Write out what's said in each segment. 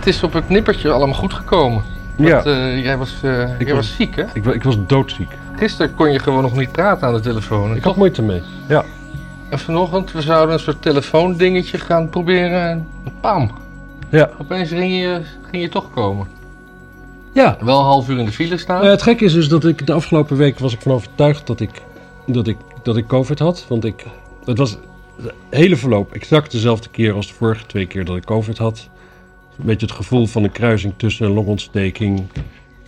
het is op het nippertje allemaal goed gekomen. Ja. Want, eh, jij was, eh, Ik jij was- was ziek, hè? Ik, ik was doodziek. Gisteren kon je gewoon nog niet praten aan de telefoon. Ik had moeite mee. Ja. En vanochtend, we zouden een soort telefoondingetje gaan proberen. En pam, Ja. opeens ging je, ging je toch komen. Ja. Wel een half uur in de file staan. Eh, het gekke is dus dat ik de afgelopen week was ik van overtuigd dat ik, dat ik, dat ik COVID had. Want ik, het was de hele verloop exact dezelfde keer als de vorige twee keer dat ik COVID had. Een beetje het gevoel van een kruising tussen een longontsteking,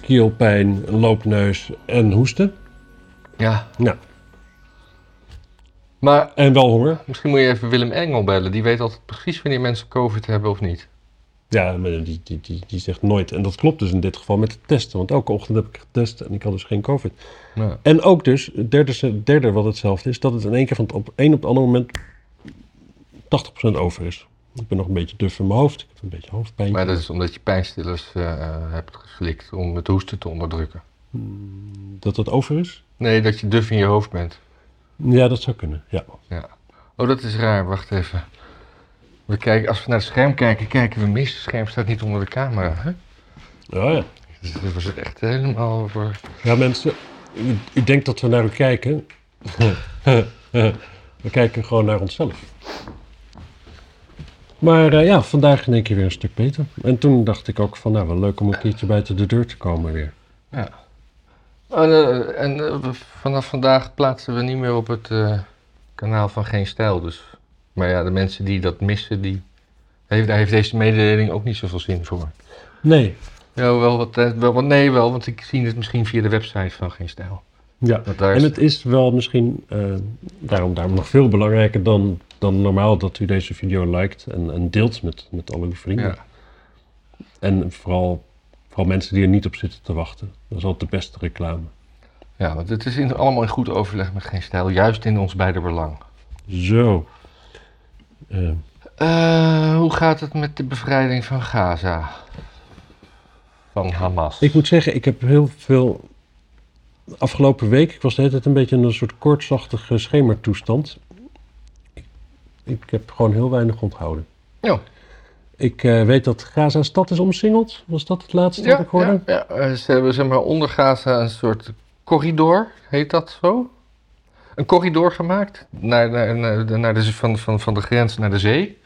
keelpijn, een loopneus en hoesten. Ja. Ja. Maar En wel honger. misschien moet je even Willem Engel bellen. Die weet altijd precies wanneer mensen COVID hebben of niet. Ja, maar die, die, die, die zegt nooit. En dat klopt dus in dit geval met de testen. Want elke ochtend heb ik getest en ik had dus geen COVID. Ja. En ook dus, het derde, het derde wat hetzelfde is, dat het in één keer van het op een op het andere moment 80% over is. Ik ben nog een beetje duf in mijn hoofd. Ik heb een beetje hoofdpijn. Maar dat is omdat je pijnstillers eh, hebt geslikt om het hoesten te onderdrukken. Dat dat over is? Nee, dat je duf in je hoofd bent. Ja, dat zou kunnen. Ja. Ja. Oh, dat is raar. Wacht even. We kijken, als we naar het scherm kijken, kijken we mis. Het scherm staat niet onder de camera. Hè? Ja, ja. Dus dat was echt helemaal voor... Ja, mensen, u, u denkt dat we naar u kijken. we kijken gewoon naar onszelf. Maar eh, ja, vandaag in één keer weer een stuk beter. En toen dacht ik ook van, nou, wel leuk om een keertje buiten de deur te komen weer. Ja. Oh, eh, en eh, vanaf vandaag plaatsen we niet meer op het eh, kanaal van Geen Stijl. Dus. Maar ja, de mensen die dat missen, die... Heeft, daar heeft deze mededeling ook niet zoveel zin voor. Nee. Ja, wel wat, wel wat, nee, wel, want ik zie het misschien via de website van Geen Stijl. Ja, en het is wel misschien daarom, daarom nog veel belangrijker dan, dan normaal dat u deze video liked en, en deelt met, met al uw vrienden. Ja. En vooral, vooral mensen die er niet op zitten te wachten. Dat is altijd de beste reclame. ja, want het is in, allemaal in goed overleg met Geen Stijl, juist in ons beider belang. Zo. Eh, Eh, hoe gaat het met de bevrijding van Gaza? Van Hamas. ik moet zeggen, ik heb heel veel... Afgelopen week, ik was de hele tijd een beetje in een soort koortsachtige schemertoestand. Ik, heb gewoon heel weinig onthouden. Ja. Ik eh, weet dat Gaza-stad is omsingeld. Was dat het laatste wat Ja, ik hoorde? ja, ja. Eh, ze hebben zeg maar, onder Gaza een soort corridor, heet dat zo? Een corridor gemaakt naar, naar, naar, de, naar de, van, van, van de grens naar de zee.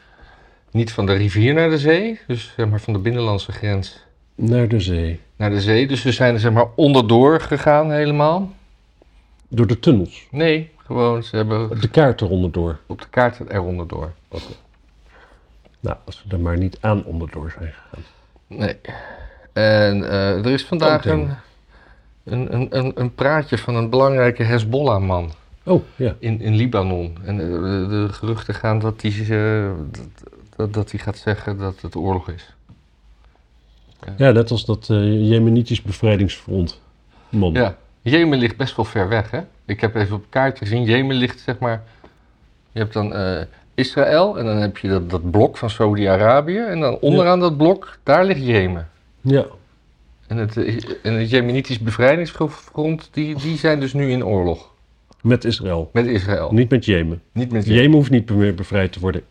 Niet van de rivier naar de zee, dus zeg maar van de binnenlandse grens Naar de zee. naar de zee. Dus ze zijn er zeg maar onderdoor gegaan helemaal. Door de tunnels. Nee, gewoon ze hebben De kaart eronder door. op de kaart eronder door. Nou, als we er maar niet aan onderdoor zijn gegaan. Nee. En eh, er is vandaag een, een, een, een, praatje van een belangrijke Hezbollah-man. Oh, ja. in, in Libanon. En eh, de, de geruchten gaan dat hij eh, dat, dat, hij gaat zeggen dat het oorlog is. Ja, net als dat Jemenitisch bevrijdingsfront. Man. Ja, Jemen ligt best wel ver weg, hè? Ik heb even op een kaartje gezien. Jemen ligt, zeg maar... Je hebt dan eh, Israël en dan heb je dat, dat blok van Saudi-Arabië. En dan onderaan dat blok, daar ligt Jemen. Ja. En het, eh, en het Jemenitisch bevrijdingsfront, die, die zijn dus nu in oorlog. Met Israël. Met Israël. Niet met Jemen. Niet met Jemen. Jemen hoeft niet meer bevrijd te worden.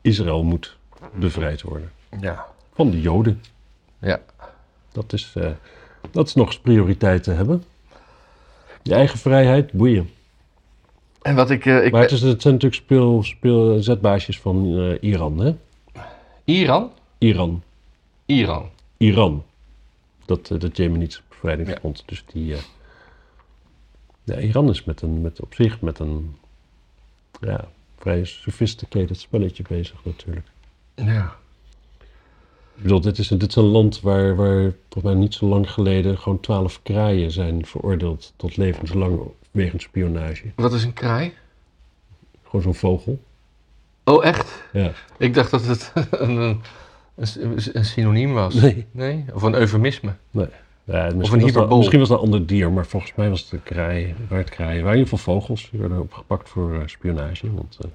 Israël moet bevrijd worden. Ja. Van de Joden. Ja. Dat is, eh, dat is nog eens prioriteit te hebben. Je eigen vrijheid, boeien. En wat ik... eh, ik Maar het, is, het zijn natuurlijk speel, speel, zetbaasjes van eh, Iran, hè? Iran? Iran. Iran. Iran. Dat, eh, dat Jemenitische bevrijdingsfront. Dus die. ja, Iran is met een, met, op zich met een. Ja, vrij sophisticated spelletje bezig natuurlijk. Ja. Ik bedoel, dit is, een- dit is een land waar, waar volgens mij niet zo lang geleden gewoon twaalf kraaien zijn veroordeeld tot levenslang wegens spionage. Wat is een kraai? Gewoon zo'n vogel. Oh, echt? Ja. Ik dacht dat het een, een, een, synoniem was. Nee. Nee? Of een eufemisme. Nee. Ja, misschien, een was dat, hyperbol. misschien was dat een ander dier, maar volgens mij was het een kraai. Waar het kraaien. Waar in ieder geval vogels. Die werden opgepakt voor eh, spionage. Want eh,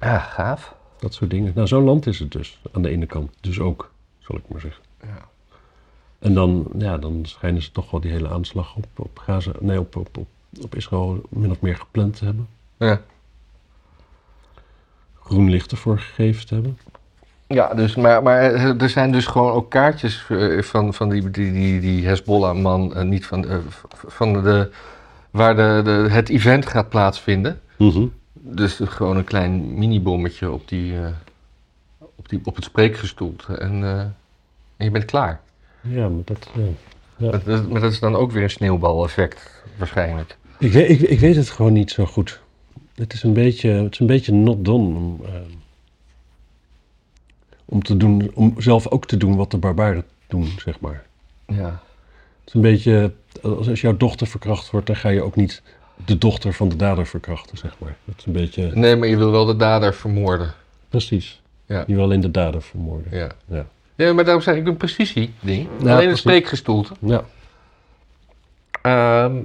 Ja, gaaf. Dat soort dingen. Nou, zo'n land is het dus. Aan de ene kant. Dus ook, zal ik maar zeggen. Ja. En dan, ja, dan schijnen ze toch wel die hele aanslag op, op Gaza, nee, op, op, op, op Israël min of meer gepland te hebben. Ja. Groen licht ervoor gegeven te hebben. Ja, dus, maar, maar er zijn dus gewoon ook kaartjes eh, van, van die, die, die, die Hezbollah-man, eh, niet van, eh, van de, waar de, de, het event gaat plaatsvinden. Mhm. Dus gewoon een klein mini-bommetje op, die, eh, op, die, op het spreekgestoelte. En, eh, en je bent klaar. Ja, maar dat... ja. Ja. Dat, dat- maar dat is dan ook weer een sneeuwbaleffect, waarschijnlijk. Ik, weet, ik, ik weet het gewoon niet zo goed. Het is een beetje, het is een beetje not done om, eh, om, te doen, om zelf ook te doen wat de barbaren doen, zeg maar. Ja. Het is een beetje, als, als jouw dochter verkracht wordt, dan ga je ook niet de dochter van de dader verkrachten, zeg maar. Dat is een beetje, Nee, maar je wil wel de dader vermoorden. precies. Ja. Je wil alleen de dader vermoorden. Ja. Ja. Ja, maar daarom zeg ik een precisie-ding. Ja, Alleen precies. spreekgestoelte. Ja. Ehm,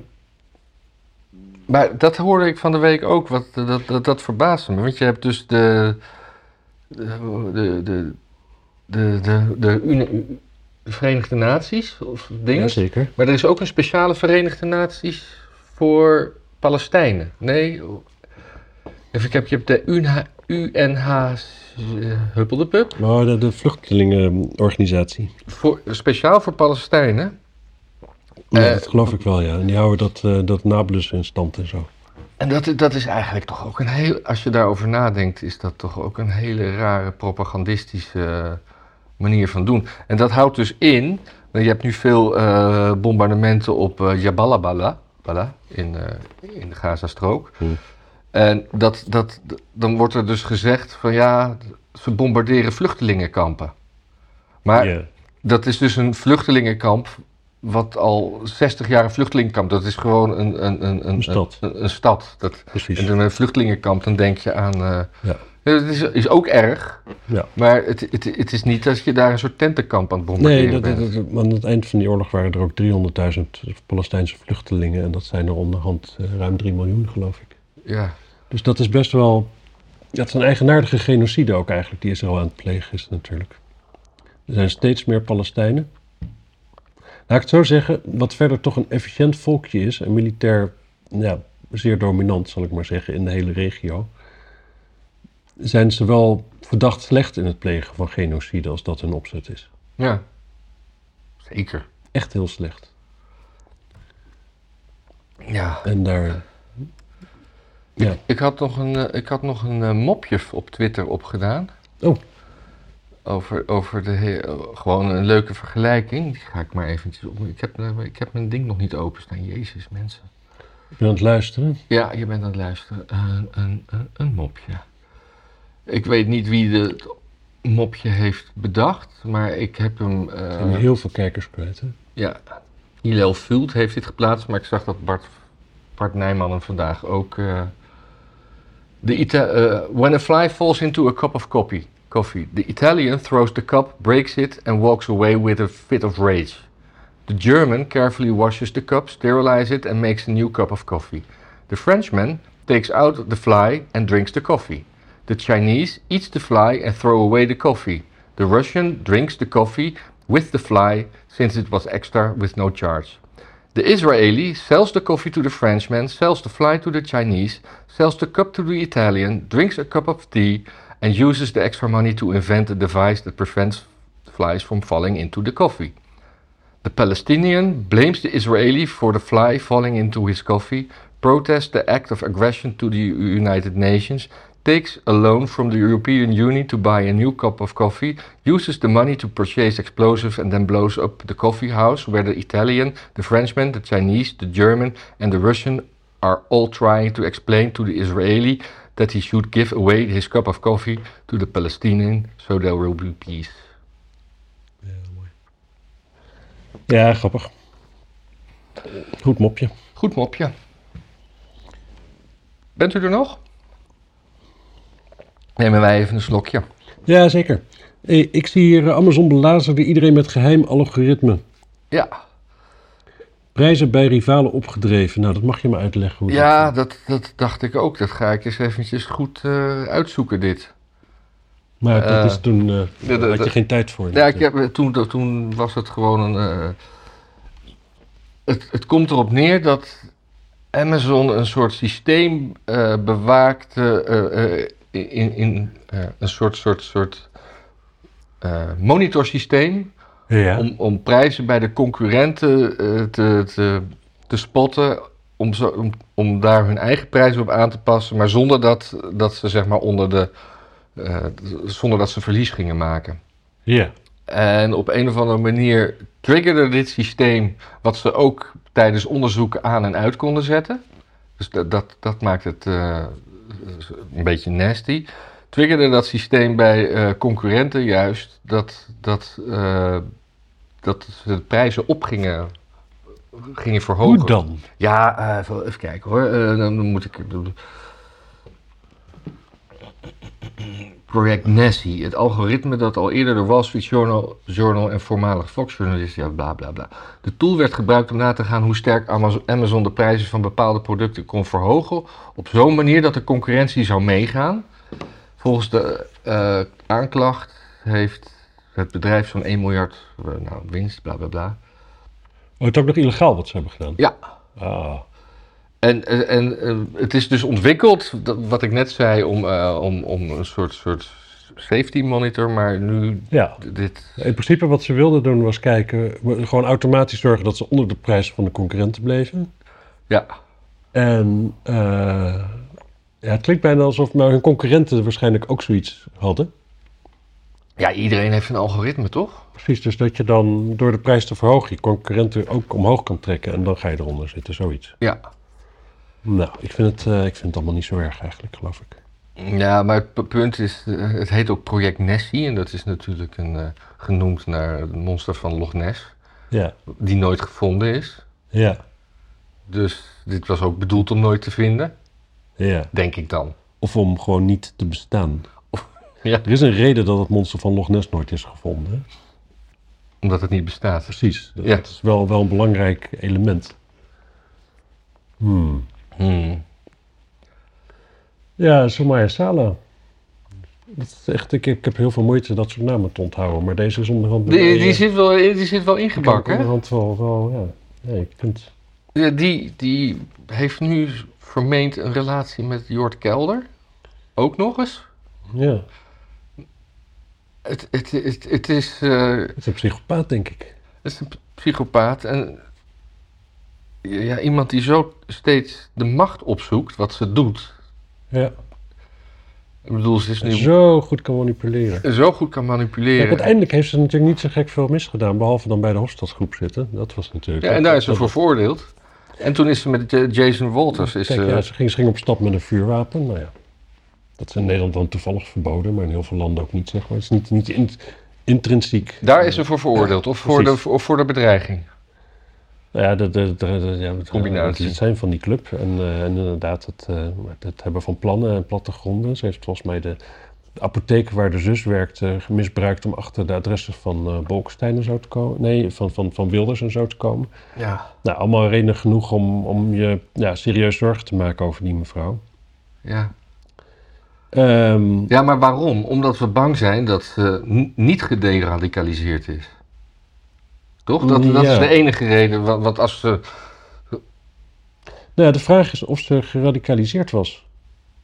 maar dat hoorde ik van de week ook, wat, dat, dat, dat verbaasde me. Want je hebt dus de. de, de, de, de, de, Verenigde Naties of dingen. zeker. Maar er is ook een speciale Verenigde Naties voor Palestijnen. Nee. Even kijken, je hebt de UNH, UNH Huppeldepup. Maar de, de vluchtelingenorganisatie. Voor, speciaal voor Palestijnen. Ja, Eh, dat geloof ik wel, ja. En die houden dat, eh, dat Nablus in stand en zo. En dat, dat is eigenlijk toch ook een heel, als je daarover nadenkt, is dat toch ook een hele rare propagandistische eh, manier van doen. En dat houdt dus in, je hebt nu veel eh, bombardementen op eh Jabalabala Bala, in, eh, in de Gazastrook. Hmm. En dat, dat, dan wordt er dus gezegd van ja, ze bombarderen vluchtelingenkampen. Maar dat is dus een vluchtelingenkamp. Wat al 60 jaar een vluchtelingenkamp. Dat is gewoon een, een, een, Een stad. Een, een stad. Dat, Precies. en een vluchtelingenkamp, dan denk je aan. eh Ja. Het is, is ook erg. Ja. Maar het, het, het is niet dat je daar een soort tentenkamp aan het Nee, bombarderen dat, bent. dat, dat- aan het eind van die oorlog waren er ook 300.000 Palestijnse vluchtelingen. En dat zijn er onderhand eh, ruim 3 miljoen, geloof ik. Ja. Dus dat is best wel... Dat is een eigenaardige genocide ook eigenlijk, die Israël aan het plegen is natuurlijk. Er zijn steeds meer Palestijnen. Laat ik het zo zeggen, wat verder toch een efficiënt volkje is... en militair ja, zeer dominant, zal ik maar zeggen, in de hele regio... zijn ze wel verdacht slecht in het plegen van genocide als dat hun opzet is. ja. Zeker. Echt heel slecht. Ja. En daar... Ja. Ik had nog een, eh, ik had nog een eh, mopje op Twitter opgedaan. Oh. Over, over de eh, gewoon een leuke vergelijking. Die ga ik maar eventjes op. Ik heb, ik heb mijn ding nog niet openstaan. Jezus, mensen. Ik ben aan het luisteren. Ja, je bent aan het luisteren. Een, een, een, een mopje. Ik weet niet wie het mopje heeft bedacht, maar ik heb hem. Er zijn heel veel kijkers kwijt, hè? ja, Hillel Vult heeft dit geplaatst, maar ik zag dat Bart, Bart Nijman hem vandaag ook. the Ita- eh, when a fly falls into a cup of coffee, coffee, the Italian throws the cup, breaks it, and walks away with a fit of rage. The German carefully washes the cup, sterilizes it, and makes a new cup of coffee. The Frenchman takes out the fly and drinks the coffee. The Chinese eats the fly and throw away the coffee. The Russian drinks the coffee with the fly since it was extra with no charge. The Israeli sells the coffee to the Frenchman, sells the fly to the Chinese, sells the cup to the Italian, drinks a cup of tea, and uses the extra money to invent a device that prevents flies from falling into the coffee. The Palestinian blames the Israeli for the fly falling into his coffee, protests the act of aggression to the United Nations, takes a loan from the European Union to buy a new cup of coffee, uses the money to purchase explosives, and then blows up the coffee house where the Italian, the Frenchman, the Chinese, the German, and the Russian are all trying to explain to the Israeli that he should give away his cup of coffee to the Palestinian so there will be peace. Ja, grappig. Goed mopje. Goed mopje. Bent u er nog? Nemen wij even een slokje. Ja, zeker. Ik zie hier eh, Amazon belazerde iedereen met geheim algoritme. Ja, Prijzen bij rivalen opgedreven. Nou, dat mag je me uitleggen. Hoe ja dat... dat, dat dacht ik ook. Dat ga ik eens eventjes goed eh, uitzoeken, dit. Maar dat Eh, is toen... de- de- had je geen tijd voor. Ja, ik heb, toen, toen was het gewoon een... het, het komt erop neer dat Amazon een soort systeem bewaakte... in, in eh, een soort, soort, soort eh, monitorsysteem Ja. om, om prijzen bij de concurrenten eh, te, te, te spotten. Om, zo, om, om daar hun eigen prijzen op aan te passen, maar zonder dat, dat ze zeg maar onder de. zonder dat ze verlies gingen maken. Ja. En op een of andere manier triggerde dit systeem wat ze ook tijdens onderzoeken aan en uit konden zetten. Dus dat, dat, dat maakt het een beetje nasty. Triggerde dat systeem bij eh, concurrenten juist dat, dat, eh, dat de prijzen op gingen, gingen verhogen. Hoe dan? Ja, eh, even, even kijken hoor. Dan moet ik. Project Nessie, het algoritme dat al eerder door Wall Street Journal, Journal en voormalig Fox-journalist, ja, bla bla bla. De tool werd gebruikt om na te gaan hoe sterk Amaz- Amazon de prijzen van bepaalde producten kon verhogen. Op zo'n manier dat de concurrentie zou meegaan. Volgens de eh, aanklacht heeft het bedrijf zo'n 1 miljard eh, nou, winst, bla bla bla. Oh, het is ook nog illegaal wat ze hebben gedaan. Ja, Ah. En, en, en eh, het is dus ontwikkeld, wat ik net zei, om, eh, om, om een soort, soort safety monitor, maar nu Ja. dit... In principe wat ze wilden doen was kijken, gewoon automatisch zorgen dat ze onder de prijs van de concurrenten bleven. Ja, En eh, ja, het klinkt bijna alsof maar hun concurrenten waarschijnlijk ook zoiets hadden. ja, iedereen heeft een algoritme, toch? Precies, dus dat je dan door de prijs te verhogen je concurrenten ook omhoog kan trekken en dan ga je eronder zitten, zoiets. Ja. Nou, ik vind het, eh, ik vind het allemaal niet zo erg eigenlijk, geloof ik. Ja, maar het punt is, eh, het heet ook Project Nessie en dat is natuurlijk een, eh, genoemd naar het monster van Loch Ness, Ja, die nooit gevonden is. ja, Dus dit was ook bedoeld om nooit te vinden, ja. denk ik dan. Of om gewoon niet te bestaan. Ja. Er is een reden dat het monster van Loch Ness nooit is gevonden. hè? Omdat het niet bestaat. Precies, dat Ja. dat is wel, wel een belangrijk element. Hmm. Hmm. Ja, Somaya Sala. Dat is echt, ik, ik heb heel veel moeite dat soort namen te onthouden, maar deze is onderhand... Die, die, zit wel, die zit wel ingebakken, hè? onderhand wel, wel, ja. Nee, ik vind... Ja, die, die heeft nu vermeend een relatie met Jort Kelder. Ook nog eens. Ja, Het, het, het, het, is, eh, het is een psychopaat, denk ik. het is een psychopaat. En ja, iemand die zo steeds de macht opzoekt, wat ze doet. Ja, Ik bedoel, ze is nu zo, zo goed kan manipuleren. goed kan manipuleren. uiteindelijk heeft ze natuurlijk niet zo gek veel misgedaan, behalve dan bij de Hofstadsgroep zitten. Dat was natuurlijk... Ja, en daar is ze voor veroordeeld. En toen is ze met eh, Jason Walters. Is, Kijk, eh, ja, ze, ging, ze ging op stap met een vuurwapen. Nou ja, dat is in Nederland dan toevallig verboden, maar in heel veel landen ook niet, zeg maar. Het is niet, niet in- intrinsiek. daar is ze voor veroordeeld. Of voor, de, of voor de bedreiging. Ja, de, de, de, de- ja, het- Combinatie. Het zijn van die club. En, eh, en inderdaad, het, eh, het hebben van plannen en plattegronden. Ze heeft volgens mij de, de apotheek waar de zus werkt eh, misbruikt om achter de adressen van eh Bolkestein en zo te komen. Nee, van, van, van Wilders en zo te komen. Ja. Nou, allemaal redenen genoeg om, om je ja, serieus zorgen te maken over die mevrouw. Ja. Ehm, Ja, maar waarom? Omdat we bang zijn dat ze niet gederadicaliseerd is. Toch? Dat, dat Ja. is de enige reden. Want, want als ze. nou ja, de vraag is of ze geradicaliseerd was.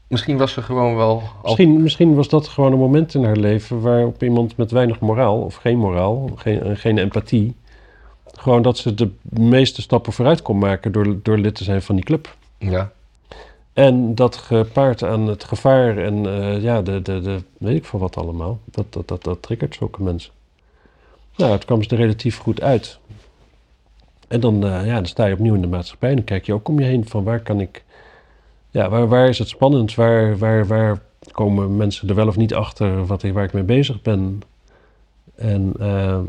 Misschien was ze gewoon wel. Al, Misschien, misschien was dat gewoon een moment in haar leven waarop iemand met weinig moraal, of geen moraal, geen, eh, geen empathie, gewoon dat ze de meeste stappen vooruit kon maken door, door lid te zijn van die club. ja. En dat gepaard aan het gevaar en eh, ja, de, de, de, weet ik veel wat allemaal, dat, dat, dat, dat triggert zulke mensen. Nou, het kwam ze er relatief goed uit. En dan, eh, ja, dan sta je opnieuw in de maatschappij en dan kijk je ook om je heen van waar kan ik, ja, waar, waar is het spannend, waar, waar, waar komen mensen er wel of niet achter wat waar ik mee bezig ben. En eh,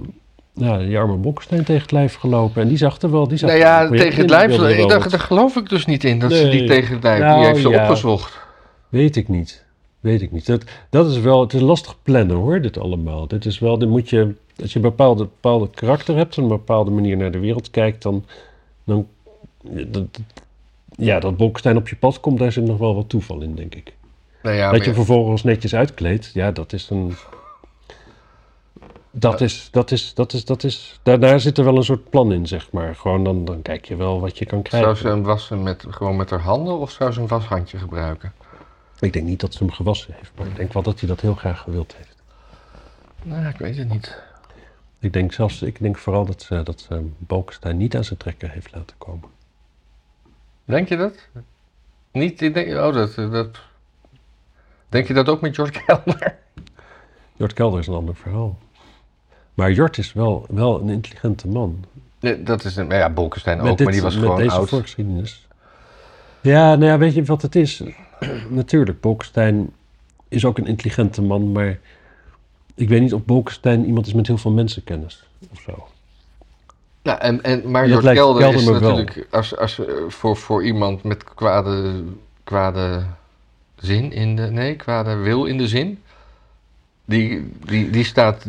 ja, die arme Bokkestein tegen het lijf gelopen en die zag er wel, die zag Nou ja, tegen het lijf. Ik dacht, daar geloof ik dus niet in. Dat ze die tegen het lijf. Nou, die heeft ze ja. opgezocht. Weet ik niet. Weet ik niet. Dat, dat is wel, het is lastig plannen hoor, dit allemaal. Dit is wel, dit moet je, als je een bepaalde, bepaalde karakter hebt en een bepaalde manier naar de wereld kijkt, dan, dan dat, ja, dat Bolkestein op je pad komt, daar zit nog wel wat toeval in, denk ik. Nou ja, dat je vervolgens netjes uitkleedt, ja, dat is een... Dat is, dat is, dat is, dat is, daar, daar zit er wel een soort plan in, zeg maar. Gewoon dan, dan kijk je wel wat je kan krijgen. Zou ze hem wassen met, gewoon met haar handen of zou ze een washandje gebruiken? Ik denk niet dat ze hem gewassen heeft, maar ik denk wel dat hij dat heel graag gewild heeft. Nou, ik weet het niet. Ik denk zelfs, ik denk vooral dat ze, dat ze Bolkestein niet aan zijn trekken heeft laten komen. Denk je dat? Niet, ik denk, oh, dat, dat... Denk je dat ook met George Kelder? Jort Kelder is een ander verhaal. Maar Jort is wel, wel een intelligente man. Nee, dat is een, ja, Bolkestein ook, dit- maar die was met gewoon deze oud. volksgeschiedenis. Ja, nou ja, weet je wat het is? Natuurlijk, Bolkestein is ook een intelligente man, maar ik weet niet of Bolkestein iemand is met heel veel mensenkennis of zo. Ja, en, en, maar lijkt Kelder, Kelder is wel. natuurlijk als, als, eh, voor, voor iemand met kwade, kwade zin in de... Nee, kwade wil in de zin. Die, die, die staat...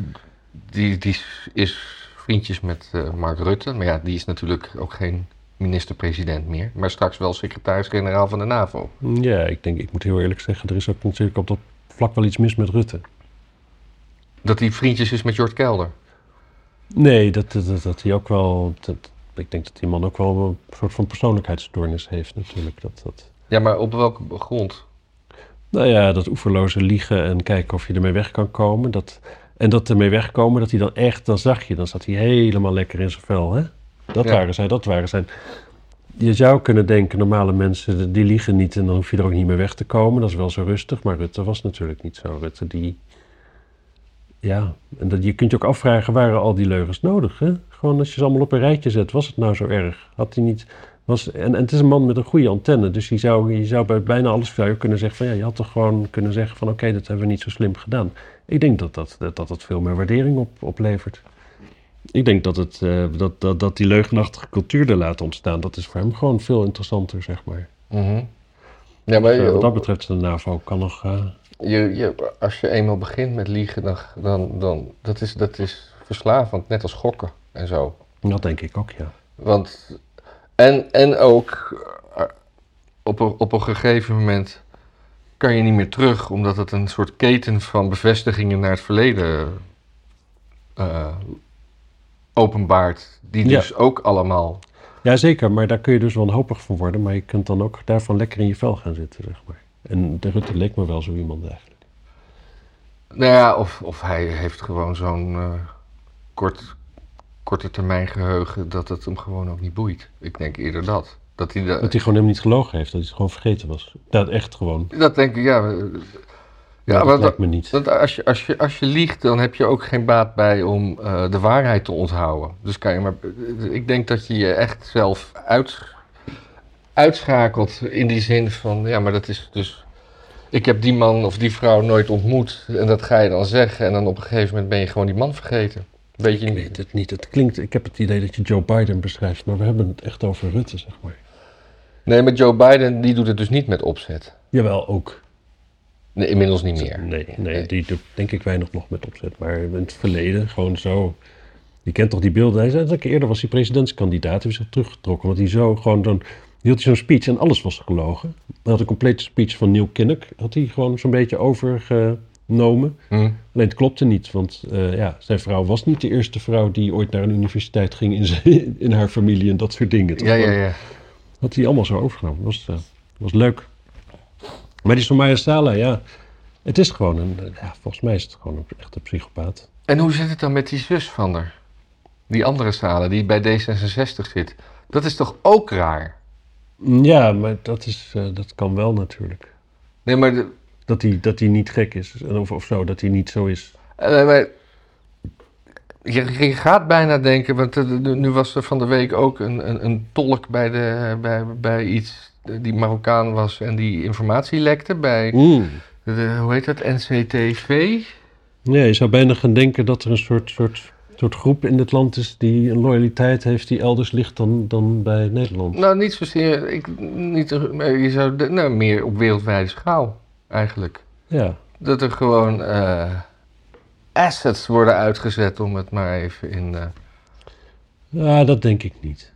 Die, die is vriendjes met eh, Mark Rutte. Maar ja, die is natuurlijk ook geen minister-president meer. Maar straks wel secretaris-generaal van de NAVO. Ja, ik denk, ik moet heel eerlijk zeggen, er is ook natuurlijk op dat vlak wel iets mis met Rutte. Dat hij vriendjes is met George Kelder. Nee, dat, dat, dat, dat hij ook wel. Dat, ik denk dat die man ook wel een soort van persoonlijkheidsstoornis heeft, natuurlijk. Dat, dat, Ja, maar op welke grond? nou ja, dat oeverloze liegen en kijken of je ermee weg kan komen. Dat, en dat ermee wegkomen, dat hij dan echt, dan zag je, dan zat hij helemaal lekker in zijn vel. Hè? Dat Ja. waren zij, dat waren zijn. Je zou kunnen denken, normale mensen, die liegen niet en dan hoef je er ook niet meer weg te komen. Dat is wel zo rustig, maar Rutte was natuurlijk niet zo. Rutte die, ja, en dat, je kunt je ook afvragen, waren al die leugens nodig? Hè? Gewoon als je ze allemaal op een rijtje zet, was het nou zo erg? Had hij niet, was, en, en het is een man met een goede antenne, dus je zou, je zou bij bijna alles zou je kunnen zeggen van, ja, je had toch gewoon kunnen zeggen van, oké, dat hebben we niet zo slim gedaan. Ik denk dat dat, dat, dat, dat veel meer waardering op, oplevert. Ik denk dat, het, eh, dat, dat, dat die leugenachtige cultuur er laat ontstaan, dat is voor hem gewoon veel interessanter, zeg maar. Mhm. Ja, maar Eh, wat dat betreft, de NAVO kan nog... eh, je, je- als je eenmaal begint met liegen, dan, dan, dan dat is dat is verslavend, net als gokken en zo. dat denk ik ook, ja. Want, en, en ook eh, op een, op een gegeven moment kan je niet meer terug, omdat het een soort keten van bevestigingen naar het verleden eh, openbaart. Die Ja. dus ook allemaal. Jazeker, maar daar kun je dus wanhopig van worden. Maar je kunt dan ook daarvan lekker in je vel gaan zitten, zeg maar. En de Rutte leek me wel zo iemand eigenlijk. Nou ja, of, of hij heeft gewoon zo'n eh, kort, korte termijn geheugen dat het hem gewoon ook niet boeit. Ik denk eerder dat. Dat hij de, Dat hij gewoon hem niet gelogen heeft, dat hij het gewoon vergeten was. Dat echt gewoon. dat denk ik, ja. Ja, dat lijkt me niet. Want als je, als, je, als je liegt, dan heb je ook geen baat bij om eh, de waarheid te onthouden. Dus kan je maar. Ik denk dat je je echt zelf uit, uitschakelt in die zin van. Ja, maar dat is dus. Ik heb die man of die vrouw nooit ontmoet. En dat ga je dan zeggen. En dan op een gegeven moment ben je gewoon die man vergeten. Weet je Ik niet. weet het niet. Het klinkt, ik heb het idee dat je Joe Biden beschrijft, maar we hebben het echt over Rutte, zeg maar. Nee, maar Joe Biden die doet het dus niet met opzet. Jawel, ook. Nee, inmiddels niet meer. Nee, nee, die doet denk ik weinig nog met opzet. Maar in het verleden gewoon zo. Je kent toch die beelden? Hij zei dat eerder was hij presidentskandidaat. Hij heeft zich teruggetrokken. Want hij zo gewoon dan hield hij zo'n speech en alles was gelogen. Hij had een complete speech van Neil Kinnock. Had hij gewoon zo'n beetje overgenomen. Hm? Alleen het klopte niet, want eh, ja, zijn vrouw was niet de eerste vrouw die ooit naar een universiteit ging in, zijn- in haar familie en dat soort dingen. Was Ja, ja, ja. Had hij allemaal zo overgenomen. Dat was, eh, was leuk. Maar die Somaya Sala, ja, het is gewoon een, eh, ja, volgens mij is het gewoon een echte psychopaat. En hoe zit het dan met die zus van haar? Die andere Salen die bij D66 zit. Dat is toch ook raar? Ja, maar dat, is, eh, dat kan wel natuurlijk. Nee, maar, de, Dat hij, dat niet gek is, of, of zo, dat hij niet zo is. eh, maar je, je gaat bijna denken, want eh, nu was er van de week ook een, een, een tolk bij, de, bij, bij iets die Marokkaan was en die informatie lekte bij, de, hoe heet dat, NCTV? Ja, je zou bijna gaan denken dat er een soort, soort, soort groep in dit land is die een loyaliteit heeft die elders ligt dan, dan bij Nederland. Nou, niet zozeer, ik, niet, maar je zou, de- nou, meer op wereldwijde schaal eigenlijk. Ja, Dat er gewoon eh, assets worden uitgezet, om het maar even in. eh, Ja, dat denk ik niet.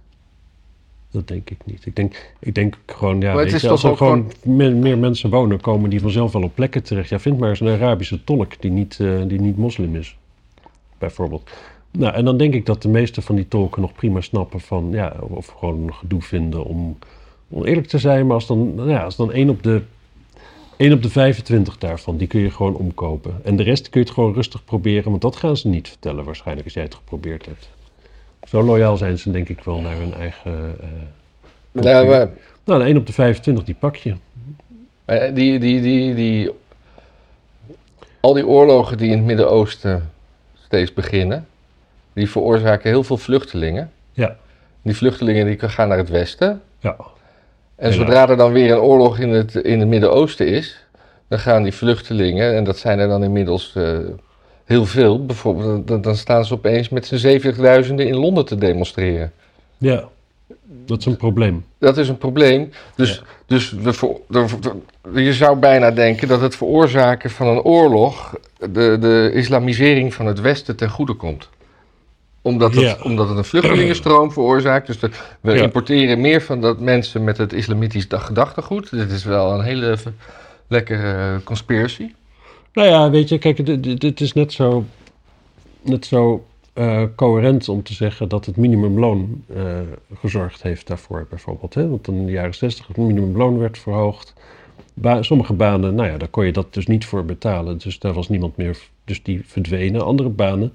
Dat denk ik niet. Ik denk, ik denk gewoon, ja, het weet je, als er gewoon meer, meer mensen wonen, komen die vanzelf wel op plekken terecht. Ja, vind maar eens een Arabische tolk die niet, eh, die niet moslim is, bijvoorbeeld. Nou, en dan denk ik dat de meeste van die tolken nog prima snappen van, ja, of gewoon gedoe vinden om, om eerlijk te zijn. Maar als dan, nou ja, als dan één op de 1 op de 25 daarvan, die kun je gewoon omkopen. En de rest kun je het gewoon rustig proberen, want dat gaan ze niet vertellen waarschijnlijk als jij het geprobeerd hebt. Zo loyaal zijn ze denk ik wel naar hun eigen... eh, Nou, maar, nou, de 1 op de 25, die pak je. eh, die, die, die, die, al die oorlogen die in het Midden-Oosten steeds beginnen, die veroorzaken heel veel vluchtelingen. Ja. Die vluchtelingen die gaan naar het westen. Ja. En zodra er dan weer een oorlog in het, in het Midden-Oosten is, dan gaan die vluchtelingen, en dat zijn er dan inmiddels eh, heel veel, bijvoorbeeld, dan, dan staan ze opeens met z'n 70.000 in Londen te demonstreren. Ja, dat is een probleem. Dat is een probleem. Dus, Ja. dus we je zou bijna denken dat het veroorzaken van een oorlog de, de islamisering van het Westen ten goede komt. Omdat het, Ja. omdat het een vluchtelingenstroom veroorzaakt. Dus we Ja. importeren meer van dat mensen met het islamitisch gedachtegoed. Dit is wel een hele lekkere conspiracy. Nou ja, weet je, kijk, dit- dit is net zo, net zo eh, coherent om te zeggen dat het minimumloon eh, gezorgd heeft daarvoor, bijvoorbeeld. Hè? Want in de jaren 60 het minimumloon werd verhoogd. Ba- sommige banen, nou ja, daar kon je dat dus niet voor betalen. Dus daar was niemand meer, dus die verdwenen. Andere banen,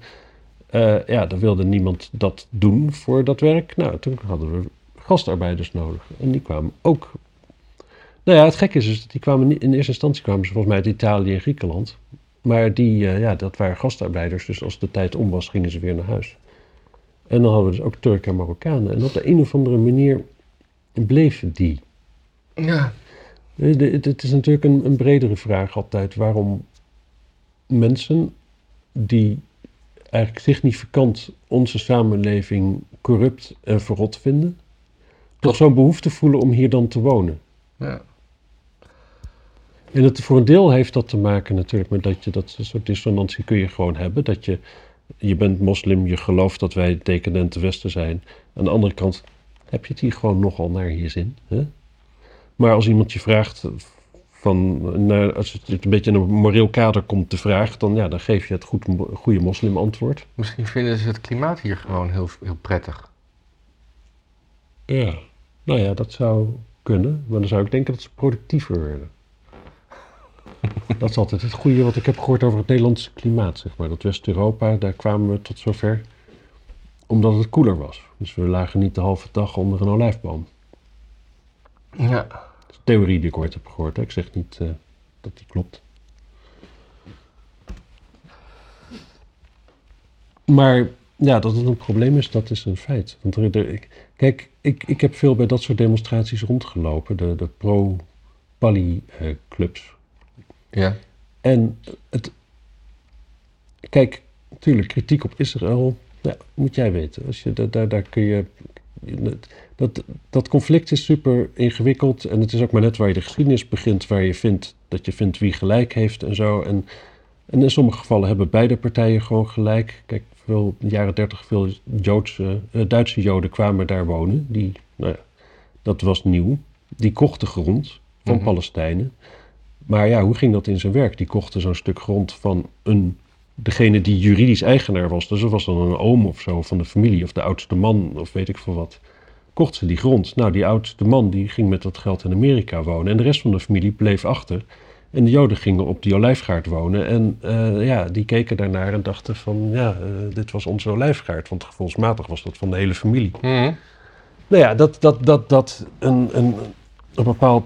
eh, ja, daar wilde niemand dat doen voor dat werk. Nou, toen hadden we gastarbeiders nodig. En die kwamen ook nou ja, het gekke is dus dat die kwamen in eerste instantie kwamen ze volgens mij uit Italië en Griekenland. Maar die, eh, ja, dat waren gastarbeiders, dus als de tijd om was, gingen ze weer naar huis. En dan hadden we dus ook Turken en Marokkanen. En op de een of andere manier bleven die. Ja. Eh, het is natuurlijk een, een bredere vraag altijd waarom mensen die eigenlijk significant onze samenleving corrupt en verrot vinden, toch zo'n behoefte voelen om hier dan te wonen. ja. En het, voor een deel heeft dat te maken natuurlijk met dat je dat soort dissonantie kun je gewoon hebben. Dat je, je bent moslim, je gelooft dat wij decadente Westen zijn. Aan de andere kant heb je het hier gewoon nogal naar je zin. Hè? Maar als iemand je vraagt, van, naar, als het een beetje in een moreel kader komt de vraag, dan, ja, dan geef je het goed, goede moslim antwoord. Misschien vinden ze het klimaat hier gewoon heel, heel prettig. Ja. Nou ja, dat zou kunnen. Maar dan zou ik denken dat ze productiever werden. Dat is altijd het goede wat ik heb gehoord over het Nederlandse klimaat, zeg maar. Dat West-Europa, daar kwamen we tot zover omdat het koeler was. Dus we lagen niet de halve dag onder een olijfboom. Ja. Dat is een theorie die ik ooit heb gehoord. Hè. Ik zeg niet eh, dat die klopt. Maar ja, dat het een probleem is, dat is een feit. Want er, er- ik, kijk, ik, ik heb veel bij dat soort demonstraties rondgelopen. De, de pro-Pali-clubs. Ja. En het. Kijk, natuurlijk, kritiek op Israël. Ja, moet jij weten. Als je, daar, daar, daar kun je. Dat, dat conflict is super ingewikkeld. En het is ook maar net waar je de geschiedenis begint. Waar je vindt dat je vindt wie gelijk heeft en zo. En, en in sommige gevallen hebben beide partijen gewoon gelijk. Kijk, veel, in de jaren dertig veel Joodse, eh, Duitse Joden kwamen daar wonen. Die, nou ja, dat was nieuw. Die kochten grond van Mhm. Palestijnen. Maar ja, hoe ging dat in zijn werk? Die kochten zo'n stuk grond van een, degene die juridisch eigenaar was. Dus dat was dan een oom of zo van de familie, of de oudste man, of weet ik veel wat. Kocht ze die grond. Nou, die oudste man die ging met dat geld in Amerika wonen. En de rest van de familie bleef achter. En de Joden gingen op die olijfgaard wonen. En eh, ja, die keken daarnaar en dachten van, ja, eh, dit was onze olijfgaard. Want gevoelsmatig was dat van de hele familie. Mhm. Nou ja, dat, dat, dat, dat een, een, een bepaald.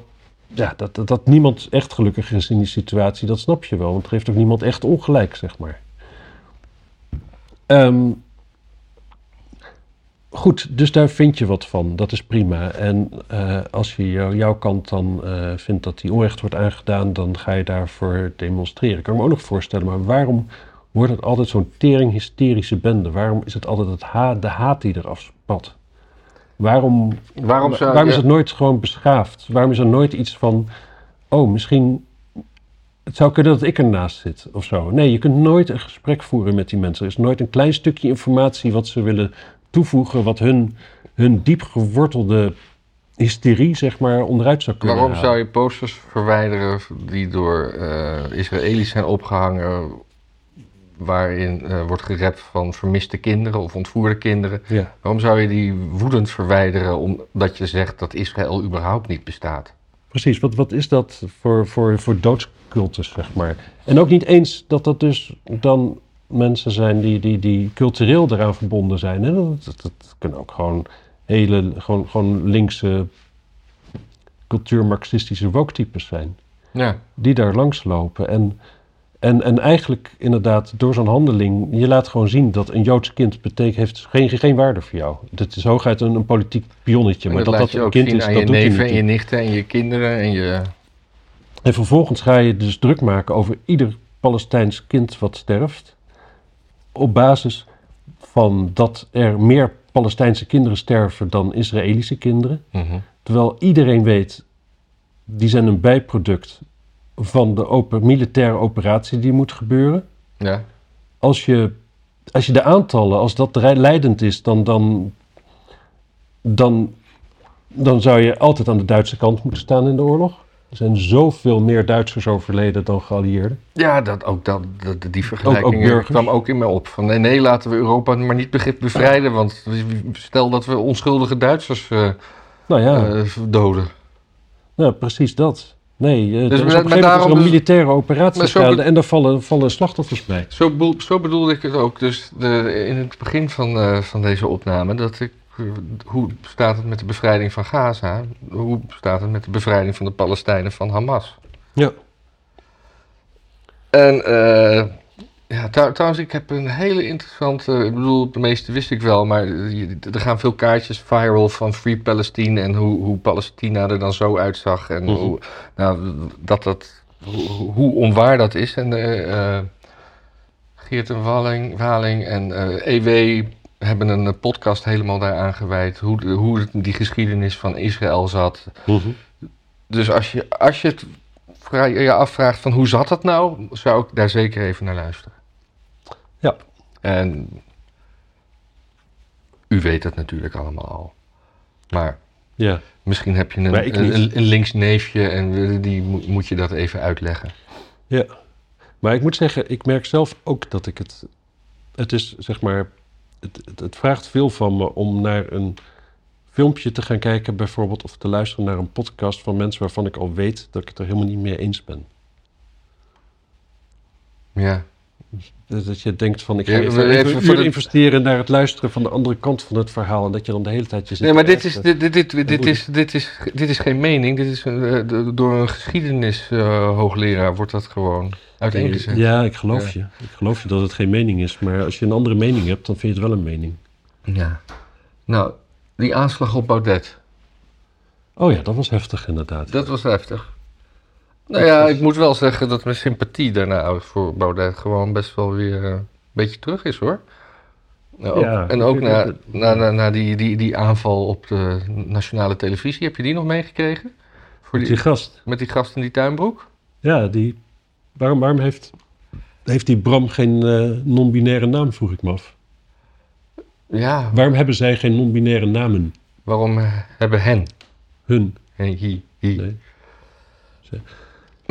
Ja, dat, dat, niemand echt gelukkig is in die situatie, dat snap je wel. Want er heeft ook niemand echt ongelijk, zeg maar. Ehm, goed, dus daar vind je wat van. Dat is prima. En eh, als je jou- jouw kant dan eh, vindt dat die onrecht wordt aangedaan, dan ga je daarvoor demonstreren. Ik kan me ook nog voorstellen, maar waarom wordt het altijd zo'n tering hysterische bende? Waarom is het altijd het ha de haat die eraf spat? Waarom, Waarom zou waarom is het nooit gewoon beschaafd? Waarom is er nooit iets van, oh, misschien, het zou kunnen dat ik ernaast zit of zo. Nee, je kunt nooit een gesprek voeren met die mensen. Er is nooit een klein stukje informatie wat ze willen toevoegen, wat hun, hun diep gewortelde hysterie, zeg maar, onderuit zou kunnen Waarom halen. zou je posters verwijderen die door eh Israëli's zijn opgehangen, waarin eh, wordt gerept van vermiste kinderen of ontvoerde kinderen? Ja. Waarom zou je die woedend verwijderen omdat je zegt dat Israël überhaupt niet bestaat? precies. Wat, wat is dat voor, voor, voor doodscultus, zeg maar? En ook niet eens dat dat dus dan mensen zijn die, die, die cultureel eraan verbonden zijn. Hè? Dat, dat, dat kunnen ook gewoon hele, gewoon, gewoon linkse cultuur-marxistische woke-types zijn. Ja. Die daar langs lopen. En, en, en eigenlijk inderdaad door zo'n handeling, je laat gewoon zien dat een Joods kind betekent, heeft geen, geen waarde voor jou. Het is hooguit een, een politiek pionnetje. En Maar dat dat dat een kind is, dat je doet neven niet. en je nichten en je kinderen en je... En vervolgens ga je dus druk maken over ieder Palestijns kind wat sterft. Op basis van dat er meer Palestijnse kinderen sterven dan Israëlische kinderen. Mhm. Terwijl iedereen weet, die zijn een bijproduct van de oper- militaire operatie die moet gebeuren. Ja. Als je, als je de aantallen, als dat leidend is, dan, dan, dan, dan zou je altijd aan de Duitse kant moeten staan in de oorlog. Er zijn zoveel meer Duitsers overleden dan geallieerden. Ja, dat, ook dat, dat, die vergelijking ook burgers. kwam ook in me op. Van nee, nee, laten we Europa maar niet bevrijden. Want stel dat we onschuldige Duitsers eh, Nou ja, eh, doden. nou, precies dat. Nee, eh, Dus is maar- op een daarom dus- militaire operatie en daar vallen, vallen slachtoffers bij. Zo, zo bedoelde ik het ook. Dus de, in het begin van, eh, van deze opname, dat ik, eh, hoe staat het met de bevrijding van Gaza? Hoe staat het met de bevrijding van de Palestijnen van Hamas? Ja. En eh, ja, trou- trouwens, ik heb een hele interessante. Ik bedoel, de meeste wist ik wel, maar je- er gaan veel kaartjes viral van Free Palestine en hoe, hoe Palestina er dan zo uitzag. En Mhm. hoe, nou, dat dat, hoe, hoe onwaar dat is. En eh, eh, Geert en Walling, Waling en eh EW hebben een eh, podcast helemaal daaraan gewijd. Hoe, hoe die geschiedenis van Israël zat. Dus als je, als je het je afvraagt van hoe zat dat nou, zou ik daar zeker even naar luisteren. Ja. En u weet het natuurlijk allemaal al. Maar Ja. misschien heb je een, een, een links neefje en die moet, moet je dat even uitleggen. Ja, maar ik moet zeggen, ik merk zelf ook dat ik het. Het is zeg maar. Het, het, het vraagt veel van me om naar een filmpje te gaan kijken, bijvoorbeeld, of te luisteren naar een podcast van mensen waarvan ik al weet dat ik het er helemaal niet mee eens ben. Ja. Dus dat je denkt van, ik ga Ja, even, een uur investeren naar het luisteren van de andere kant van het verhaal. En dat je dan de hele tijd je zit Nee, maar dit is, dit, dit, dit, dit, is, dit, is, dit is geen mening. Dit is een, eh, door een geschiedenishoogleraar wordt dat gewoon uiteengezet. Ja, ik geloof je. Ik geloof je dat het geen mening is. Maar als je een andere mening hebt, dan vind je het wel een mening. Ja. Nou, die aanslag op Baudet, Oh ja, dat was heftig inderdaad. dat was heftig. Nou ja, ik moet wel zeggen dat mijn sympathie daarna voor Baudet gewoon best wel weer eh, een beetje terug is hoor. Nou, ook- Ja, en ook na, ik- na, na, na die, die, die aanval op de nationale televisie, heb je die nog meegekregen? Voor Die die, gast. met die gast in die tuinbroek? Ja, die. Waarom, waarom heeft, heeft die Bram geen eh, non-binaire naam, vroeg ik me af. Ja, Waarom hebben zij geen non-binaire namen? waarom eh, hebben hen? Hun. Hen, hi, hi. Nee.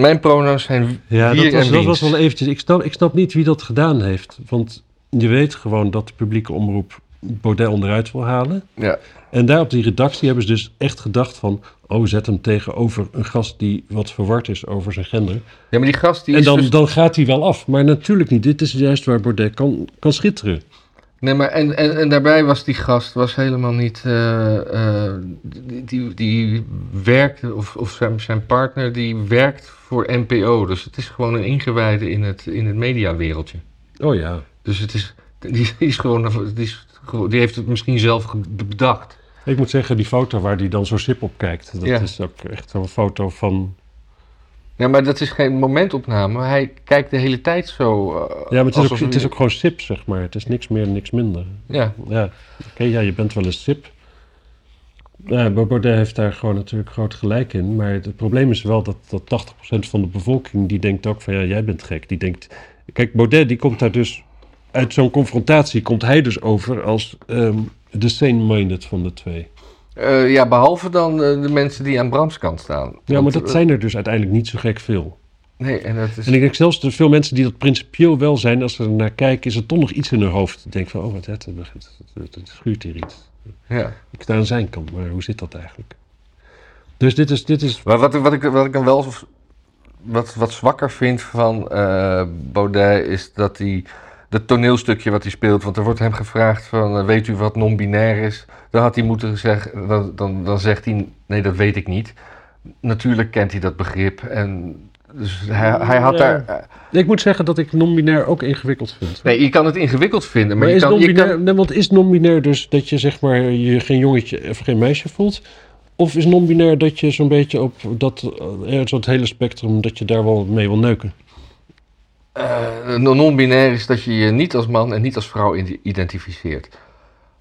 Mijn pronouns zijn Ja, dat was, en dat was wel eventjes. Ik snap, ik snap niet wie dat gedaan heeft. Want je weet gewoon dat de publieke omroep Baudet onderuit wil halen. Ja, En daar op die redactie hebben ze dus echt gedacht van... oh, zet hem tegenover een gast die wat verward is over zijn gender. ja, maar die gast die en is dan, dus- dan gaat hij wel af. Maar natuurlijk niet. Dit is juist waar Baudet kan, kan schitteren. Nee, maar en, en, en daarbij was die gast was helemaal niet. eh, eh, die, die, die werkte, of, of zijn, zijn partner, die werkt voor NPO. Dus het is gewoon een ingewijde in het, in het mediawereldje. Oh ja. Dus het is, die, die is gewoon, die, is, die heeft het misschien zelf bedacht. Ik moet zeggen, die foto waar hij dan zo sip op kijkt... dat Ja. is ook echt zo'n foto van... Ja, maar dat is geen momentopname. Hij kijkt de hele tijd zo. eh, Ja, maar het is, ook, het is ook gewoon sip, zeg maar. Het is niks meer, niks minder. Ja, Ja, oké, ja, je bent wel een sip. Ja, Baudet heeft daar gewoon natuurlijk groot gelijk in. Maar het probleem is wel dat, dat 80% van de bevolking... die denkt ook van, ja, jij bent gek. Die denkt... Kijk, Baudet die komt daar dus... Uit zo'n confrontatie komt hij dus over als ehm, de sane-minded van de twee. Eh, ja behalve dan eh, de mensen die aan Brams kant staan. Ja, maar dat eh, zijn er dus uiteindelijk niet zo gek veel. Nee, en dat is. En ik denk zelfs de veel mensen die dat principieel wel zijn, als ze er naar kijken, is er toch nog iets in hun hoofd. Ik denk van, oh wat het, het, het, het schuurt hier iets. Ja. Ik sta aan zijn kant, maar hoe zit dat eigenlijk? Dus dit is, dit is Maar wat, wat, ik, wat ik dan wel wat, wat zwakker vind van eh, Baudet is dat hij dat toneelstukje wat hij speelt, want er wordt hem gevraagd van eh, weet u wat non-binair is? Dan had hij moeten zeggen, dan, dan, dan zegt hij nee dat weet ik niet. Natuurlijk kent hij dat begrip en dus hij, hij had daar... eh, Ik moet zeggen dat ik non-binair ook ingewikkeld vind. nee, je kan het ingewikkeld vinden, maar, Maar, je, is kan, je non-binair, kan... nee, want is non-binair dus dat je zeg maar je geen jongetje of geen meisje voelt? Of is non-binair dat je zo'n beetje op dat uh, zo'n hele spectrum dat je daar wel mee wil neuken? Eh, non-binair is dat je je niet als man en niet als vrouw identificeert.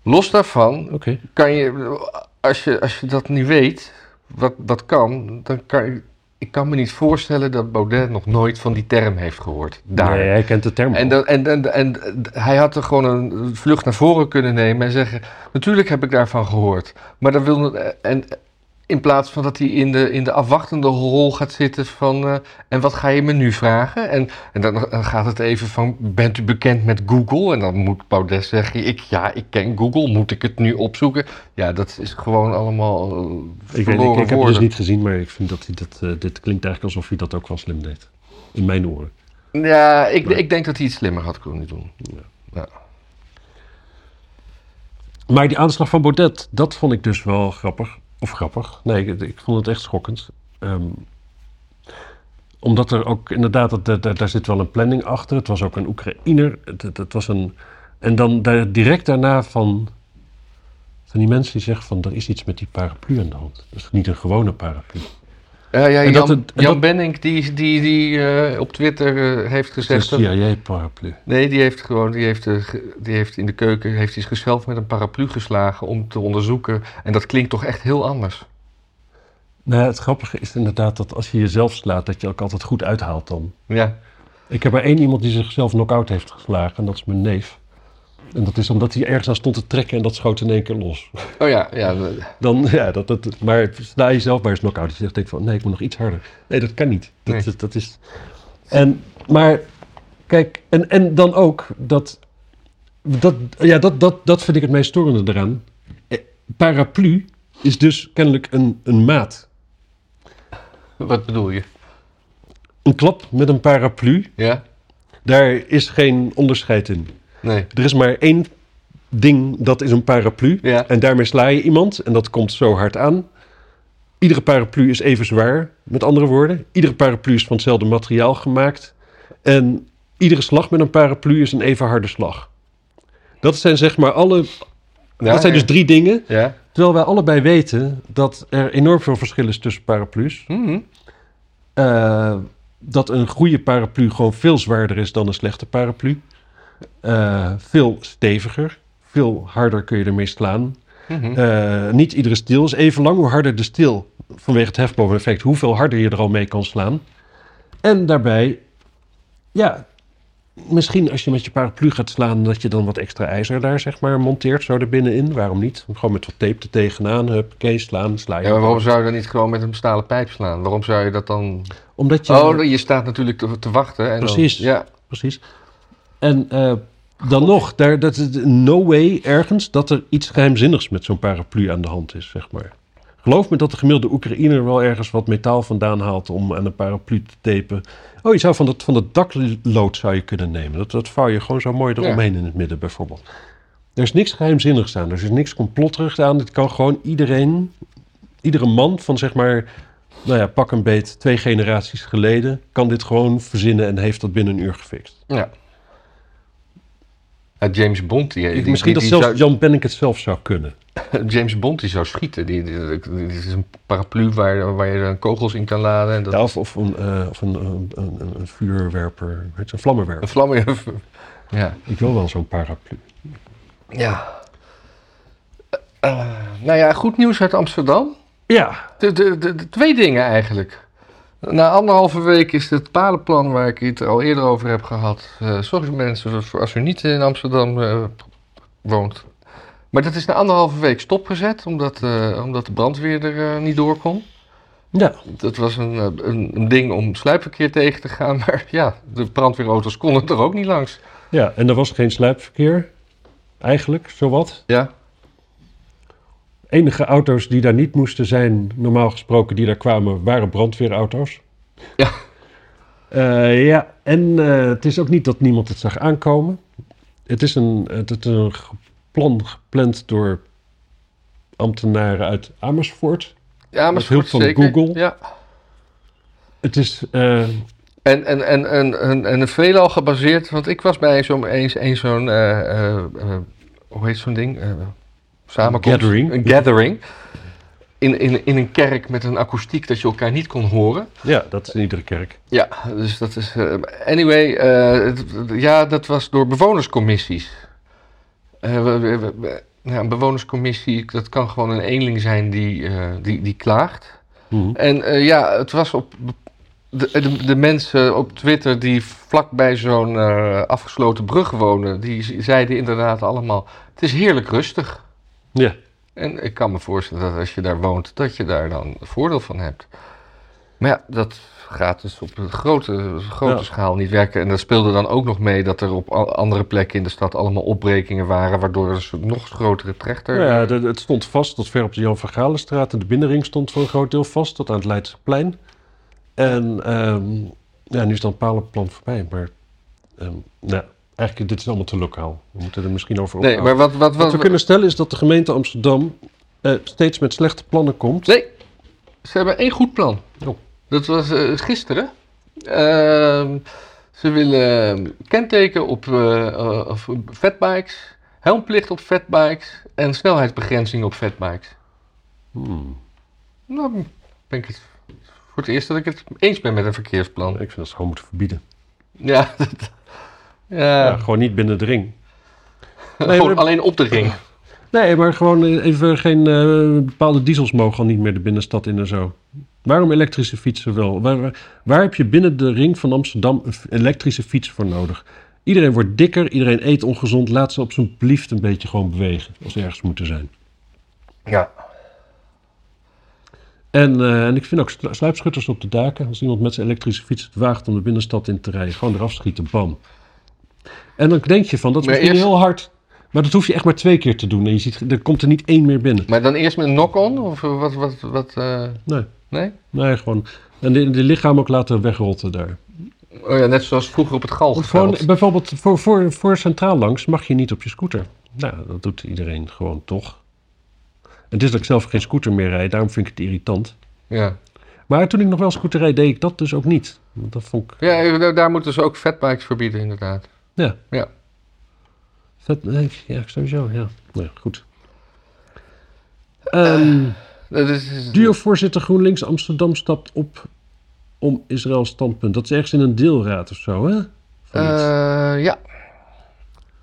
Los daarvan kan je, als je, als je dat niet weet, wat, wat kan, dan kan je, ik kan me niet voorstellen dat Baudet nog nooit van die term heeft gehoord. Daar. Nee, hij kent de term. En, dan, en, en, en, hij had er gewoon een vlucht naar voren kunnen nemen en zeggen: Natuurlijk heb ik daarvan gehoord. Maar dan wil. En in plaats van dat hij in de, in de afwachtende rol gaat zitten van. eh, en wat ga je me nu vragen? En, en dan, dan gaat het even van: Bent u bekend met Google? En dan moet Baudet zeggen: ik, Ja, ik ken Google. Moet ik het nu opzoeken? Ja, dat is gewoon allemaal. eh, ik, weet, ik, ik heb het dus niet gezien, maar ik vind dat hij dat, eh, dit klinkt eigenlijk alsof hij dat ook wel slim deed. In mijn oren. Ja, ik, ik denk dat hij het slimmer had kunnen doen. Maar die aanslag van Baudet, dat vond ik dus wel grappig. Of grappig. Nee, ik, vond het echt schokkend. Ehm, omdat er ook inderdaad, dat, dat- daar zit wel een planning achter. Het was ook een Oekraïner. Het, het, was een, en dan direct daarna van, van die mensen die zeggen van... er is iets met die paraplu aan de hand. Dat is niet een gewone paraplu. Ja, ja, En Jan, dat het- en Jan dat- Benning die, die, die eh, op Twitter eh, heeft Het is gezegd... een dat- CIA-paraplu. nee, die heeft gewoon die heeft, eh, die heeft in de keuken heeft hij zichzelf met een paraplu geslagen om te onderzoeken. En dat klinkt toch echt heel anders. Nou, het grappige is inderdaad dat als je jezelf slaat... dat je ook altijd goed uithaalt dan. Ja, Ik heb maar één iemand die zichzelf knock-out heeft geslagen. En dat is mijn neef. En dat is omdat hij ergens aan stond te trekken en dat schoot in één keer los. oh ja, ja Dan, ja, dat, dat, maar sla je zelf bij een knock-out. Je zegt denk van, nee, ik moet nog iets harder. Nee, dat kan niet. Dat, Nee. dat, dat is... En, maar, kijk, en, en dan ook dat... dat ja, dat, dat, dat vind ik het meest storende eraan. Eh, Paraplu is dus kennelijk een, een maat. wat bedoel je? Een klap met een paraplu, Ja? daar is geen onderscheid in. Nee. Er is maar één ding, dat is een paraplu. Ja. En daarmee sla je iemand en dat komt zo hard aan. Iedere paraplu is even zwaar, met andere woorden. Iedere paraplu is van hetzelfde materiaal gemaakt. En iedere slag met een paraplu is een even harde slag. Dat zijn zeg maar alle. Ja, dat zijn dus drie dingen. Ja. Terwijl wij allebei weten dat er enorm veel verschil is tussen paraplu's. Mhm. Eh, dat een goede paraplu gewoon veel zwaarder is dan een slechte paraplu. Eh, veel steviger. Veel harder kun je ermee slaan. Mhm. Eh, niet iedere steel is even lang. Hoe harder de steel, vanwege het hefboveneffect, hoeveel harder je er al mee kan slaan. En daarbij, ja, misschien als je met je paraplu gaat slaan, dat je dan wat extra ijzer daar zeg maar monteert, zo er binnenin. Waarom niet? Gewoon met wat tape er tegenaan, huppakee, slaan, sla je. Ja, maar waarom zou je dan niet gewoon met een stalen pijp slaan? Waarom zou je dat dan... Omdat je... Oh, je staat natuurlijk te, te wachten. En Precies. Dan, ja. Precies. En eh, dan nog, daar, dat is no way ergens dat er iets geheimzinnigs met zo'n paraplu aan de hand is, zeg maar. Geloof me dat de gemiddelde Oekraïner wel ergens wat metaal vandaan haalt om aan een paraplu te tapen. Oh, je zou van dat, van dat daklood zou je kunnen nemen. Dat, dat vouw je gewoon zo mooi eromheen in het midden bijvoorbeeld. Er is niks geheimzinnigs aan. Er is niks complotterigs aan. Dit kan gewoon iedereen, iedere man van zeg maar, nou ja, pak een beet, twee generaties geleden, kan dit gewoon verzinnen en heeft dat binnen een uur gefixt. ja. Ja, James Bond, die, die- Misschien die- dat zelfs zou- Jan Benning het zelf zou kunnen. James Bond die zou schieten. Die, is een paraplu waar, waar je dan kogels in kan laden. En dat, Ja, of of, een, eh, of een, een, een, een vuurwerper, weet je, een vlammenwerper. Een vlam in. Ja. Ik wil wel zo'n paraplu. ja. Eh, nou ja, goed nieuws uit Amsterdam. Ja, De, de, de, de twee dingen eigenlijk. Na anderhalve week is het padenplan waar ik het al eerder over heb gehad. eh, sorry mensen als u niet in Amsterdam eh, woont. Maar dat is na anderhalve week stopgezet omdat, eh, omdat de brandweer er niet door kon. ja. Dat was een, een, een ding om sluipverkeer tegen te gaan. Maar ja, de brandweerauto's konden er ook niet langs. ja, en er was geen sluipverkeer, eigenlijk, zowat. Ja. Enige auto's die daar niet moesten zijn, normaal gesproken, die daar kwamen, waren brandweerauto's. Ja. Eh, ja, en eh, het is ook niet dat niemand het zag aankomen. Het is een, het is een plan gepland door ambtenaren uit Amersfoort. Ja, maar Met hulp van zeker. Google. Ja. Het is, eh, En, en, en, en, en, en veelal gebaseerd, want ik was bij zo'n eens een, zo'n, hoe heet zo'n ding? Samenkomst. Gathering. Een gathering. In, in, in een kerk met een akoestiek dat je elkaar niet kon horen. ja, dat is in iedere kerk. Ja, dus dat is. eh, anyway, eh, het- ja, dat was door bewonerscommissies. Eh, we- we- we- we- ja, een bewonerscommissie, dat kan gewoon een eenling zijn die, die, die klaagt. Mhm. En ja, het was op. De, de, de mensen op Twitter die vlakbij zo'n afgesloten brug wonen, die zeiden inderdaad allemaal: Het is heerlijk rustig. Ja. En ik kan me voorstellen dat als je daar woont, dat je daar dan voordeel van hebt. Maar ja, dat gaat dus op een grote, grote Ja. schaal niet werken. En dat speelde dan ook nog mee dat er op andere plekken in de stad allemaal opbrekingen waren, waardoor er een nog grotere trechter. Nou ja, de- het stond vast tot ver op de Jan van Galenstraat. En de binnenring stond voor een groot deel vast, tot aan het Leidseplein. En ehm, ja, nu is dan het palenplan voorbij. Maar ehm, nou, eigenlijk, dit is allemaal te lokaal. We moeten er misschien over nee, ophouden. maar wat, wat, Wat wat, we kunnen stellen is dat de gemeente Amsterdam eh, steeds met slechte plannen komt. Nee, ze hebben één goed plan. Oh. Dat was eh, gisteren. Ehm, ze willen kenteken op eh, fatbikes, helmplicht op fatbikes en snelheidsbegrenzing op fatbikes. Hmm, Nou, ben ik het voor het eerst dat ik het eens ben met een verkeersplan. ik vind dat ze gewoon moeten verbieden. Ja, dat, ja, Ja, gewoon niet binnen de ring. gewoon maar- alleen op de ring. Nee, maar gewoon eh, even geen eh, bepaalde diesels mogen al niet meer de binnenstad in en zo. Waarom elektrische fietsen wel? Waar, waar, waar heb je binnen de ring van Amsterdam een elektrische fiets voor nodig? Iedereen wordt dikker, iedereen eet ongezond. Laat ze op zijn blieft een beetje gewoon bewegen als ze ergens moeten zijn. Ja. En, eh, en ik vind ook slu- sluipschutters op de daken. Als iemand met zijn elektrische fiets het waagt om de binnenstad in te rijden, gewoon eraf schieten, bam. En dan denk je van, dat is Maar misschien eerst- heel hard. Maar dat hoef je echt maar twee keer te doen. En je ziet, er komt er niet één meer binnen. Maar dan eerst met een knock-on? Of wat? wat, wat eh, Nee. nee? Nee, gewoon. En de, de lichaam ook laten wegrotten daar. Oh ja, net zoals vroeger op het Gewoon, Galgenveld. bijvoorbeeld voor, voor, voor centraal langs mag je niet op je scooter. Nou, dat doet iedereen gewoon toch. Het is dat ik zelf geen scooter meer rijd, daarom vind ik het irritant. Ja. Maar toen ik nog wel scooter reed, deed ik dat dus ook niet. Dat vond ik... Ja, daar- daar moeten ze ook fatbikes verbieden, inderdaad. Ja. Ja. Vet, nee, ja, sowieso, ja. Nee, goed. Dat is, Duo-voorzitter GroenLinks Amsterdam stapt op om Israël standpunt. Dat is ergens in een deelraad of zo, hè? Eh, ja.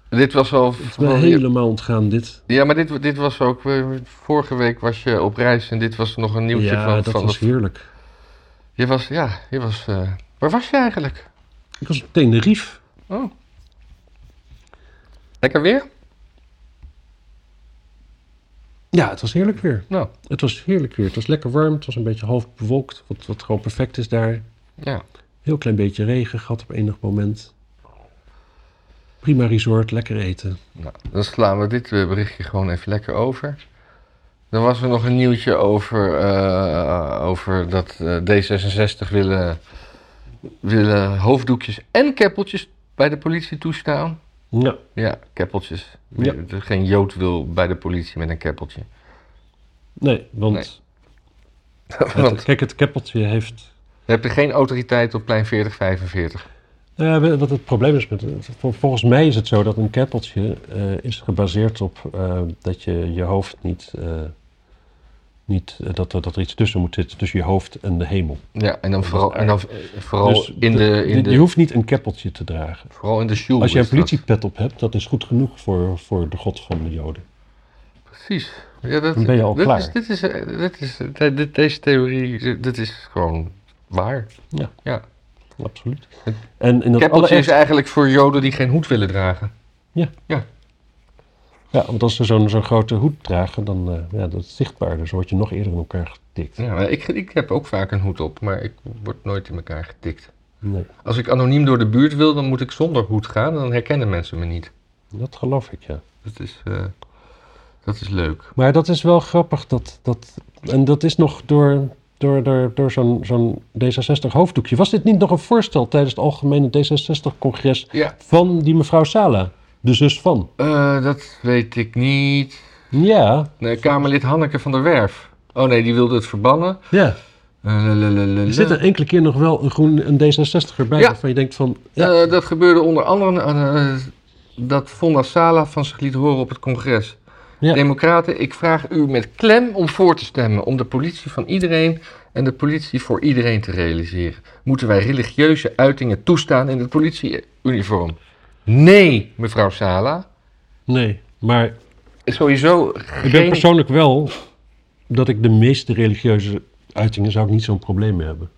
Dit was al. Het is helemaal ontgaan, dit. Ja, maar dit, dit was ook. eh, Vorige week was je op reis en dit was nog een nieuwtje ja, van. dat van was de- heerlijk. je was, ja, je was. waar was je eigenlijk? Ik was op Tenerife. Oh. Lekker weer? Ja, het was heerlijk weer. Nou, Het was heerlijk weer. Het was lekker warm. Het was een beetje half bewolkt. Wat, wat gewoon perfect is daar. ja. Heel klein beetje regen gehad op enig moment. Prima resort, lekker eten. Nou, dan slaan we dit eh, berichtje gewoon even lekker over. Dan was er nog een nieuwtje over, eh, over dat eh, D66 willen, willen hoofddoekjes en keppeltjes bij de politie toestaan. Ja, Ja, keppeltjes. Ja. Geen jood wil bij de politie met een keppeltje. nee, want... Nee. het- Want kijk, het keppeltje heeft... je hebt er geen autoriteit op plein 4045. Ja, we- wat het probleem is met... vol- Volgens mij is het zo dat een keppeltje eh, is gebaseerd op eh, dat je je hoofd niet... eh, niet eh, dat, er- dat er iets tussen moet zitten, tussen je hoofd en de hemel. Ja, en dan Dat vooral, en dan vooral Dus in de, in je de, hoeft niet een keppeltje te dragen. vooral in de shoe. Als je een politiepet op hebt, dat is goed genoeg voor, voor de god van de joden. Precies. Ja, dat, Dan ben je al klaar. Is, dit is, eh, dit is, eh, dit- deze theorie, dit is gewoon waar. Ja. Ja. Absoluut. En in dat Keppeltje is eigenlijk voor joden die geen hoed willen dragen. Ja, want als ze zo'n zo'n grote hoed dragen, dan eh, ja, dat is zichtbaar. Dus word je nog eerder in elkaar getikt. Ja, maar ik, ik heb ook vaak een hoed op, maar ik word nooit in elkaar getikt. Nee, Als ik anoniem door de buurt wil, dan moet ik zonder hoed gaan en dan herkennen mensen me niet. dat geloof ik, ja. Dat is, eh, Dat is leuk. Maar dat is wel grappig. Dat, dat, en dat is nog door, door, door, door zo'n zo'n D66 hoofddoekje. Was dit niet nog een voorstel tijdens het algemene D66-congres Ja. van die mevrouw Sala, de zus van? Eh, dat weet ik niet. Ja, Nee, Kamerlid Hanneke van der Werf. Oh nee, die wilde het verbannen. ja. Eh. Er zit er enkele keer nog wel een, groen, een D66 bij Ja. waarvan je denkt van... Ja, Eh, dat gebeurde onder andere eh, dat Fonda Sala van zich liet horen op het congres. Ja. Democraten, ik vraag u met klem om voor te stemmen om de politie van iedereen en de politie voor iedereen te realiseren. Moeten wij religieuze uitingen toestaan in het politieuniform? Nee, mevrouw Sala. nee. Maar Sowieso ik geen... ben persoonlijk wel dat ik de meeste religieuze uitingen zou ik niet zo'n probleem mee hebben.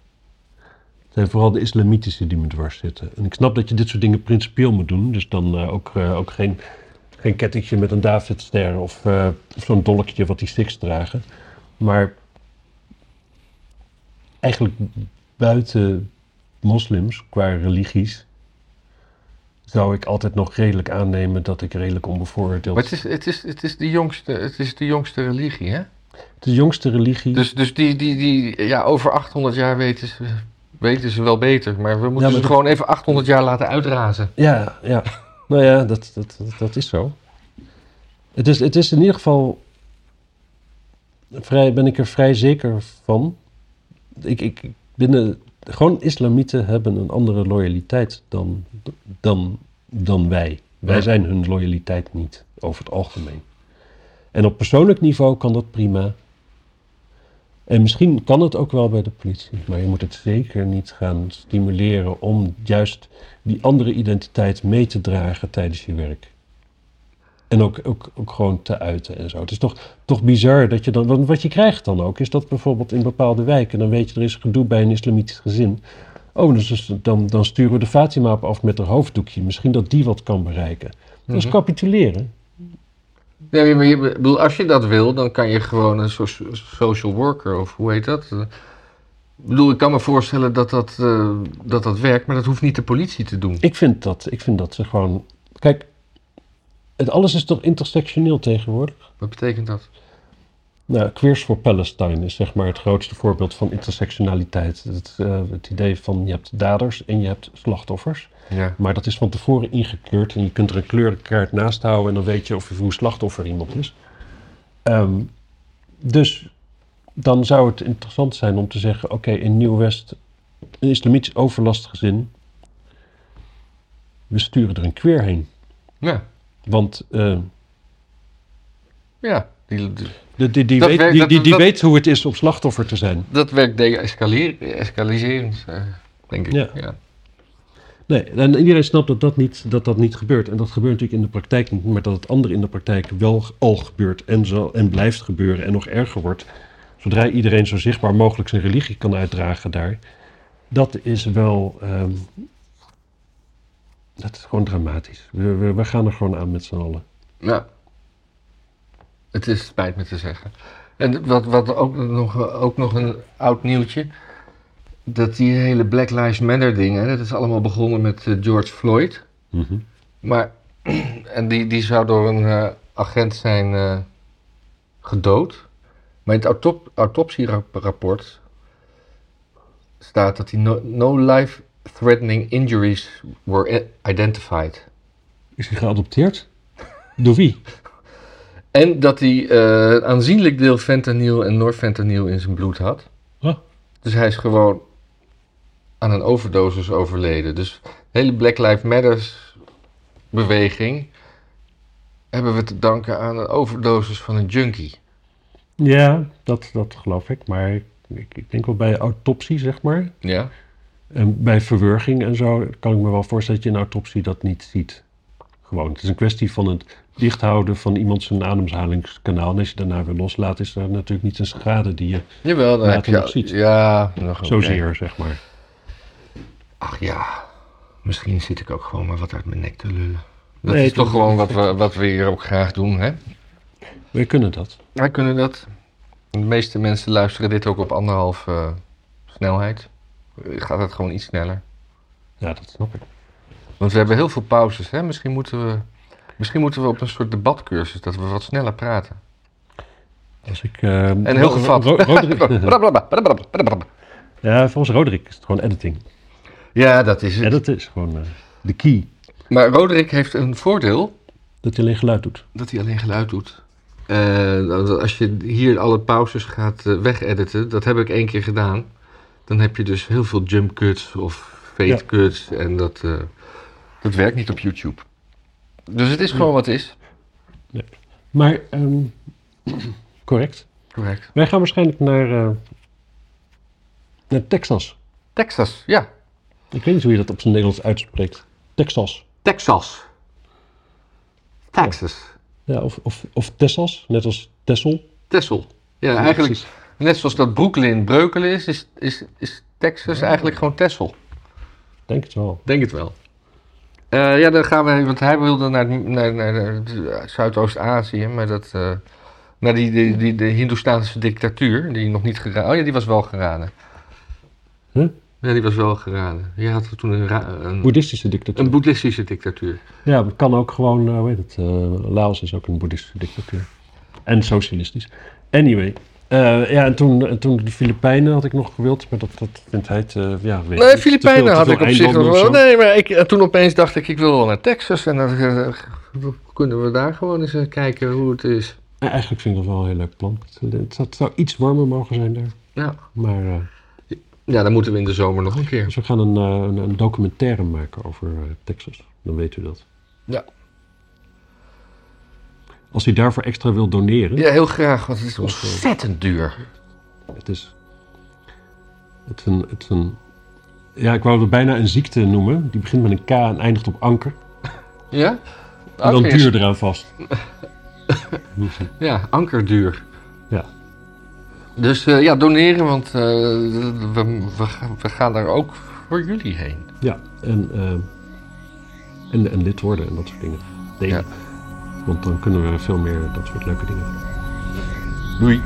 Het zijn vooral de islamitische die me dwars zitten. En ik snap dat je dit soort dingen principieel moet doen. Dus dan eh, ook, eh, ook geen, geen kettingje met een Davidster of, eh, of zo'n dolkje wat die Sikhs dragen. Maar eigenlijk buiten moslims qua religies zou ik altijd nog redelijk aannemen dat ik redelijk onbevooroordeeld... Maar het is, het, is, het, is de jongste, het is de jongste religie, hè? De jongste religie... Dus, dus die, die, die, ja, over 800 jaar weten ze, weten ze wel beter. Maar we moeten ze gewoon even 800 jaar laten uitrazen. Ja, ja. Nou ja, dat, dat, dat, dat is zo. Het is, het is in ieder geval. Vrij, ben ik er vrij zeker van. Ik, ik binnen, gewoon islamieten hebben een andere loyaliteit dan, dan, dan wij. Wij zijn hun loyaliteit niet, over het algemeen. En op persoonlijk niveau kan dat prima. En misschien kan het ook wel bij de politie, maar je moet het zeker niet gaan stimuleren om juist die andere identiteit mee te dragen tijdens je werk. En ook, ook, ook gewoon te uiten en zo. Het is toch, toch bizar dat je dan. Want wat je krijgt dan ook, is dat bijvoorbeeld in bepaalde wijken. dan weet je, er is gedoe bij een islamitisch gezin. Oh, dus dus dan, dan sturen we de Fatima op af met haar hoofddoekje. Misschien dat die wat kan bereiken. Dat is Mhm. capituleren. Ja, maar je, bedoel, als je dat wil, dan kan je gewoon een so- social worker, of hoe heet dat? Eh, Ik bedoel, ik kan me voorstellen dat dat, eh, dat dat werkt, maar dat hoeft niet de politie te doen. Ik vind dat, ik vind dat ze gewoon. Kijk, het alles is toch intersectioneel tegenwoordig? Wat betekent dat? Nou, Queers for Palestine is zeg maar het grootste voorbeeld van intersectionaliteit. Het, eh, het idee van je hebt daders en je hebt slachtoffers. Ja. Maar dat is van tevoren ingekleurd en je kunt er een kleurkaart naast houden en dan weet je of hoe slachtoffer iemand is. Ehm, dus dan zou het interessant zijn om te zeggen: oké, in Nieuw-West, een islamitisch overlastgezin, we sturen er een queer heen. Ja. Want eh, Ja. Die, die- die, die, weet, werkt- die, die, die dat- weet hoe het is om slachtoffer te zijn. dat werkt de-escaliserend, eh, denk ik. Ja. Ja. Nee, en iedereen snapt dat dat, niet, dat dat niet gebeurt. En dat gebeurt natuurlijk in de praktijk niet, maar dat het andere in de praktijk wel al gebeurt en, zal, en blijft gebeuren en nog erger wordt. Zodra iedereen zo zichtbaar mogelijk zijn religie kan uitdragen daar. Dat is wel. ehm, dat is gewoon dramatisch. We, we, we gaan er gewoon aan met z'n allen. Ja. Het is spijt me te zeggen. En wat, wat ook, nog, ook nog een oud nieuwtje. Dat die hele Black Lives Matter dingen, dat is allemaal begonnen met eh, George Floyd. Mhm. Maar, en die, die zou door een eh, agent zijn eh, gedood. Maar in het autop autopsierapport staat dat die no, no life-threatening injuries were identified. Is hij geadopteerd? Door wie? En dat hij eh, een aanzienlijk deel fentanyl en norfentanyl in zijn bloed had. Huh? Dus hij is gewoon aan een overdosis overleden. Dus de hele Black Lives Matters beweging hebben we te danken aan een overdosis van een junkie. Ja, dat, dat geloof ik. Maar ik, ik denk wel bij autopsie, zeg maar. Ja? En bij verwurging en zo kan ik me wel voorstellen dat je in autopsie dat niet ziet. Gewoon, het is een kwestie van het dichthouden van iemand zijn ademhalingskanaal. En als je daarna weer loslaat, is er natuurlijk niet een schade die je Jawel, dan heb je... nog ziet. Ja, nog zozeer, zeg maar. Ach ja, misschien zit ik ook gewoon maar wat uit mijn nek te lullen. Dat Nee, is toch gewoon wat we, wat we hier ook graag doen, hè? We kunnen dat. Wij kunnen dat. De meeste mensen luisteren dit ook op anderhalf eh, snelheid. Gaat het gewoon iets sneller. Ja, dat snap ik. Want we hebben heel veel pauzes, hè? Misschien moeten we Misschien moeten we op een soort debatcursus, dat we wat sneller praten. Als ik, eh, En heel gevat. Ro- Roderick- ja, volgens Roderick is het gewoon editing. Ja, dat is het. Editen is gewoon eh, de key. Maar Roderick heeft een voordeel Dat hij alleen geluid doet. dat hij alleen geluid doet. Eh, dat als je hier alle pauzes gaat wegediten, dat heb ik één keer gedaan. Dan heb je dus heel veel jump cuts of fade Ja. cuts. En dat, eh, dat werkt niet op YouTube. Dus het is gewoon wat het is. Maar, ehm, correct. Correct. Wij gaan waarschijnlijk naar, eh, naar Texas. Texas, ja. Ik weet niet hoe je dat op zijn Nederlands uitspreekt. Texas. Texas. Texas. Ja, of, of, of Texas, net als Tessel. Texel. Ja, eigenlijk precies. Net zoals dat Brooklyn Breukelen is, is, is, is Texas eigenlijk gewoon Texel. Denk het wel. Denk het wel. Eh, ja, dan gaan we, want hij wilde naar, naar, naar, naar Zuidoost-Azië, maar dat, eh, naar die, die, die, de Hindoestaanse dictatuur, die nog niet geraden. Oh ja, die was wel geraden. Huh? Ja, die was wel geraden. Je had toen een, een, Boeddhistische dictatuur. een boeddhistische dictatuur. Ja, het kan ook gewoon, eh, hoe heet het, eh, Laos is ook een boeddhistische dictatuur. En socialistisch. Anyway. Eh, ja, en toen, en toen de Filipijnen had ik nog gewild, maar dat, dat vindt hij te, ja, weet Nee, te Filipijnen veel- had ik op zich nog wel. Nee, maar ik, en toen opeens dacht ik, ik wil wel naar Texas. En dan eh, kunnen we daar gewoon eens eh, kijken hoe het is. Ja, eigenlijk vind ik dat wel een heel leuk plan. Het, het zou- iets warmer mogen zijn daar. Ja. Maar ja, dan moeten we in de zomer nog een keer. dus we gaan een, een, een documentaire maken over Texas. Dan weet u dat. Ja. Als u daarvoor extra wil doneren. Ja, heel graag, want het is ontzettend duur. Het is. Het is een, het is een. Ja, ik wou het bijna een ziekte noemen. Die begint met een K en eindigt op anker. Ja? En dan is- duur eraan vast. Ja, ankerduur. Ja. Dus eh, ja, doneren, want eh, we, we, gaan- we gaan daar ook voor jullie heen. Ja, en, eh, en, en lid worden en dat soort dingen. Ja. Want dan kunnen we veel meer dat soort leuke dingen. Doei.